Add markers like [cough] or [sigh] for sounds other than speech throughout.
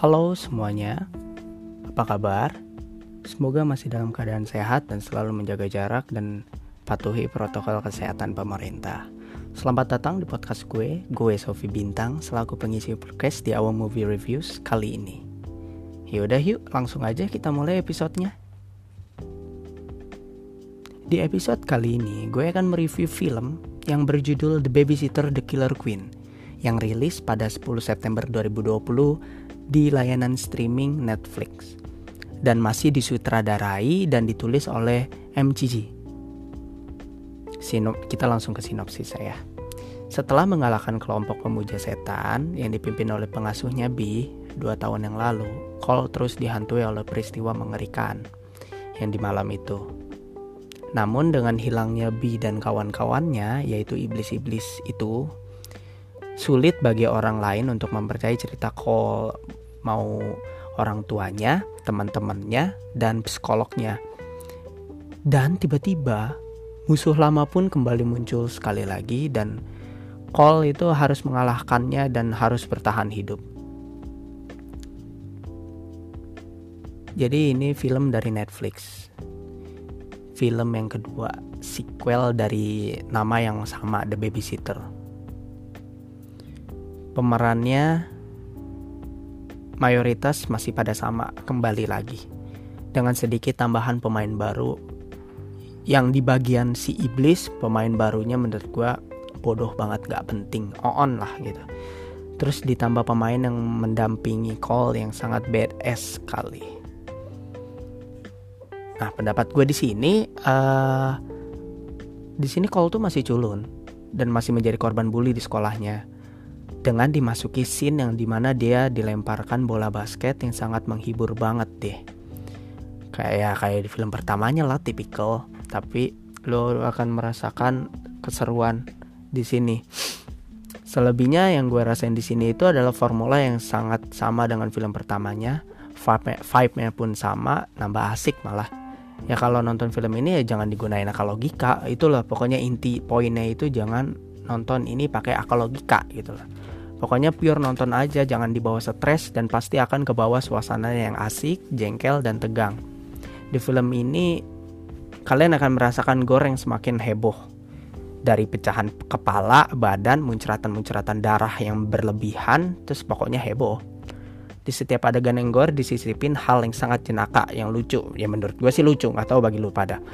Halo semuanya, apa kabar? Semoga masih dalam keadaan sehat dan selalu menjaga jarak dan patuhi protokol kesehatan pemerintah. Selamat datang di podcast gue, gue Sofi Bintang, selaku pengisi podcast di Awal Movie Reviews kali ini. Yaudah yuk, langsung aja kita mulai episodenya. Di episode kali ini, gue akan mereview film yang berjudul The Babysitter The Killer Queen yang rilis pada 10 September 2020 di layanan streaming Netflix dan masih disutradarai dan ditulis oleh MCG. Sinop, kita langsung ke sinopsis saya. Setelah mengalahkan kelompok pemuja setan yang dipimpin oleh pengasuhnya B dua tahun yang lalu, Cole terus dihantui oleh peristiwa mengerikan yang di malam itu. Namun dengan hilangnya B dan kawan-kawannya, yaitu iblis-iblis itu, sulit bagi orang lain untuk mempercayai cerita Cole mau orang tuanya, teman-temannya, dan psikolognya. Dan tiba-tiba musuh lama pun kembali muncul sekali lagi dan Cole itu harus mengalahkannya dan harus bertahan hidup. Jadi ini film dari Netflix film yang kedua, sequel dari nama yang sama The Babysitter. Pemerannya mayoritas masih pada sama kembali lagi. Dengan sedikit tambahan pemain baru yang di bagian si iblis pemain barunya menurut gue bodoh banget gak penting. On lah gitu. Terus ditambah pemain yang mendampingi Cole yang sangat badass sekali. Nah, pendapat gue di sini, uh, di sini Cole tuh masih culun dan masih menjadi korban bully di sekolahnya. Dengan dimasuki scene yang di mana dia dilemparkan bola basket yang sangat menghibur banget deh. Kayak kayak di film pertamanya lah, tipikal. Tapi lo akan merasakan keseruan di sini. Selebihnya yang gue rasain di sini itu adalah formula yang sangat sama dengan film pertamanya. Vibe-nya pun sama, nambah asik malah ya kalau nonton film ini ya jangan digunain akal logika itulah pokoknya inti poinnya itu jangan nonton ini pakai akal logika gitu lah. Pokoknya pure nonton aja jangan dibawa stres dan pasti akan ke bawah suasana yang asik jengkel dan tegang. Di film ini kalian akan merasakan goreng semakin heboh. Dari pecahan kepala, badan, muncratan-muncratan darah yang berlebihan, terus pokoknya heboh. Di setiap adegan yang gore disisipin hal yang sangat jenaka yang lucu. Ya menurut gue sih lucu nggak tahu bagi lu pada.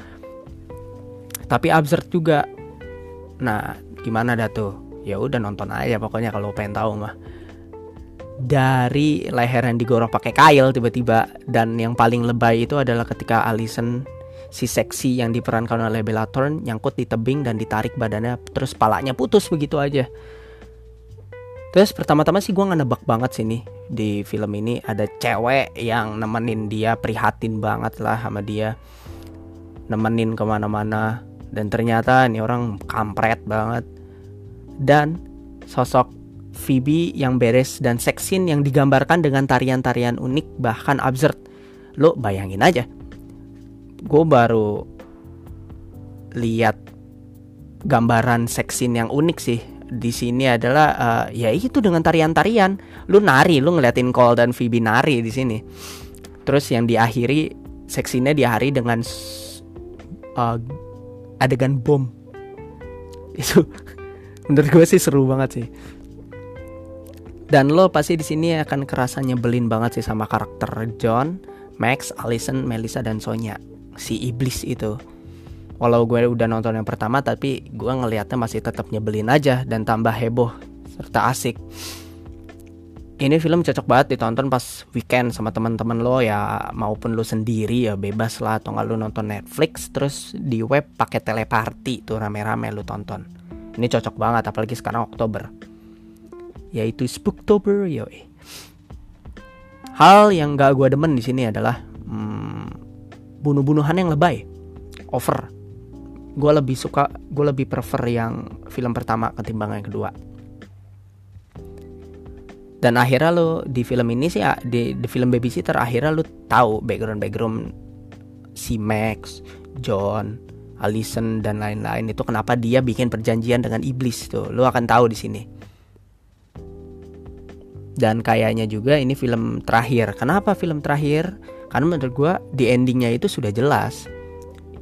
Tapi absurd juga. Nah gimana dah tuh? Ya udah nonton aja pokoknya kalau pengen tahu mah. Dari leher yang digorok pakai kail tiba-tiba dan yang paling lebay itu adalah ketika Alison si seksi yang diperankan oleh Bella Thorne nyangkut di tebing dan ditarik badannya terus palanya putus begitu aja. Terus pertama-tama sih gue nggak nebak banget sih nih di film ini ada cewek yang nemenin dia prihatin banget lah sama dia. Nemenin ke mana-mana dan ternyata ini orang kampret banget dan sosok Phoebe yang beres dan seksin yang digambarkan dengan tarian-tarian unik bahkan absurd lo bayangin aja gue baru lihat gambaran seksin yang unik sih di sini adalah uh, ya itu dengan tarian-tarian. Lu nari, lu ngeliatin Cole dan Phoebe nari di sini. Terus yang diakhiri seksinya diakhiri dengan uh, adegan bom. Itu menurut gue sih seru banget sih. Dan lo pasti di sini akan kerasa nyebelin banget sih sama karakter John, Max, Allison, Melissa dan Sonya. Si iblis itu walau gue udah nonton yang pertama tapi gue ngelihatnya masih tetap nyebelin aja dan tambah heboh serta asik ini film cocok banget ditonton pas weekend sama teman-teman lo ya maupun lo sendiri ya bebas lah. Atau nggak lo nonton Netflix terus di web pakai teleparty tuh rame-rame lo tonton. Ini cocok banget apalagi sekarang Oktober. Yaitu Spooktober yoi. Hal yang gak gue demen di sini adalah hmm, bunuh-bunuhan yang lebay. Over. Gue lebih suka gue lebih prefer yang film pertama ketimbang yang kedua dan akhirnya lo di film ini sih di, di film babysitter akhirnya lo tahu background background si Max, John, Alison dan lain-lain. Itu kenapa dia bikin perjanjian dengan iblis tuh. Lo akan tahu di sini. Dan kayaknya juga ini film terakhir. Kenapa film terakhir? Karena menurut gue di endingnya itu sudah jelas.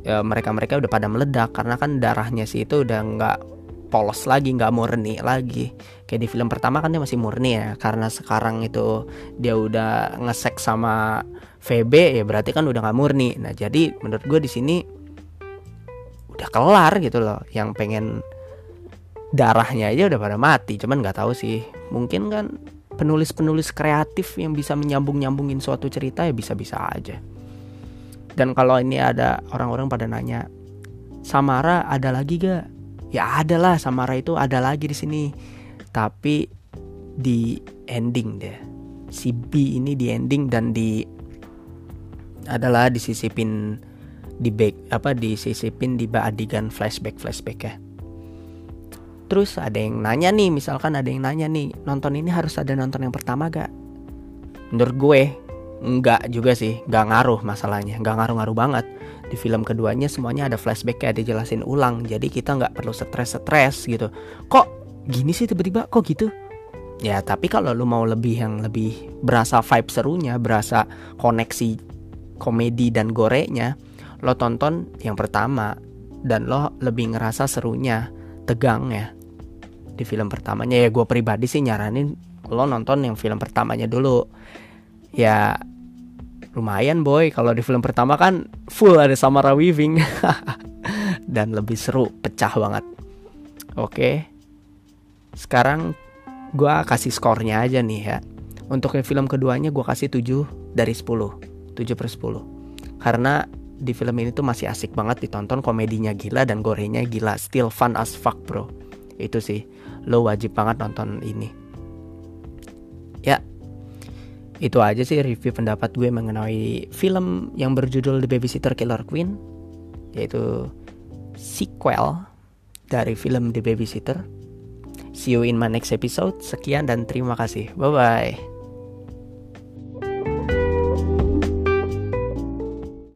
Ya, mereka mereka udah pada meledak. Karena kan darahnya sih itu udah nggak polos lagi nggak murni lagi kayak di film pertama kan dia masih murni ya karena sekarang itu dia udah ngesek sama VB ya berarti kan udah nggak murni nah jadi menurut gue di sini udah kelar gitu loh yang pengen darahnya aja udah pada mati cuman nggak tahu sih mungkin kan penulis-penulis kreatif yang bisa menyambung-nyambungin suatu cerita ya bisa-bisa aja. Dan kalau ini ada orang-orang pada nanya, Samara ada lagi gak? Ya ada lah, Samara itu ada lagi di sini. Tapi di ending deh. Si B ini di ending dan di adalah disisipin di back apa disisipin di adegan flashback flashback ya Terus ada yang nanya nih, misalkan ada yang nanya nih, nonton ini harus ada nonton yang pertama gak? Menurut gue, enggak juga sih, gak ngaruh masalahnya, gak ngaruh-ngaruh banget. Di film keduanya semuanya ada flashback kayak dijelasin ulang, jadi kita nggak perlu stres-stres gitu. Kok gini sih tiba-tiba, kok gitu? Ya tapi kalau lu mau lebih yang lebih berasa vibe serunya, berasa koneksi komedi dan gorenya, lo tonton yang pertama dan lo lebih ngerasa serunya tegang ya di film pertamanya ya gue pribadi sih nyaranin lo nonton yang film pertamanya dulu ya lumayan boy. Kalau di film pertama kan full ada Samara Weaving. [laughs] Dan lebih seru pecah banget. Oke. Sekarang gue kasih skornya aja nih ya. Untuk yang film keduanya gue kasih 7 dari 10 7 per 10 karena di film ini tuh masih asik banget ditonton komedinya gila dan gorengnya gila. Still fun as fuck bro. Itu sih. Lo wajib banget nonton ini. Ya itu aja sih review pendapat gue mengenai film yang berjudul The Babysitter Killer Queen yaitu sequel dari film The Babysitter. See you in my next episode. Sekian dan terima kasih. Bye bye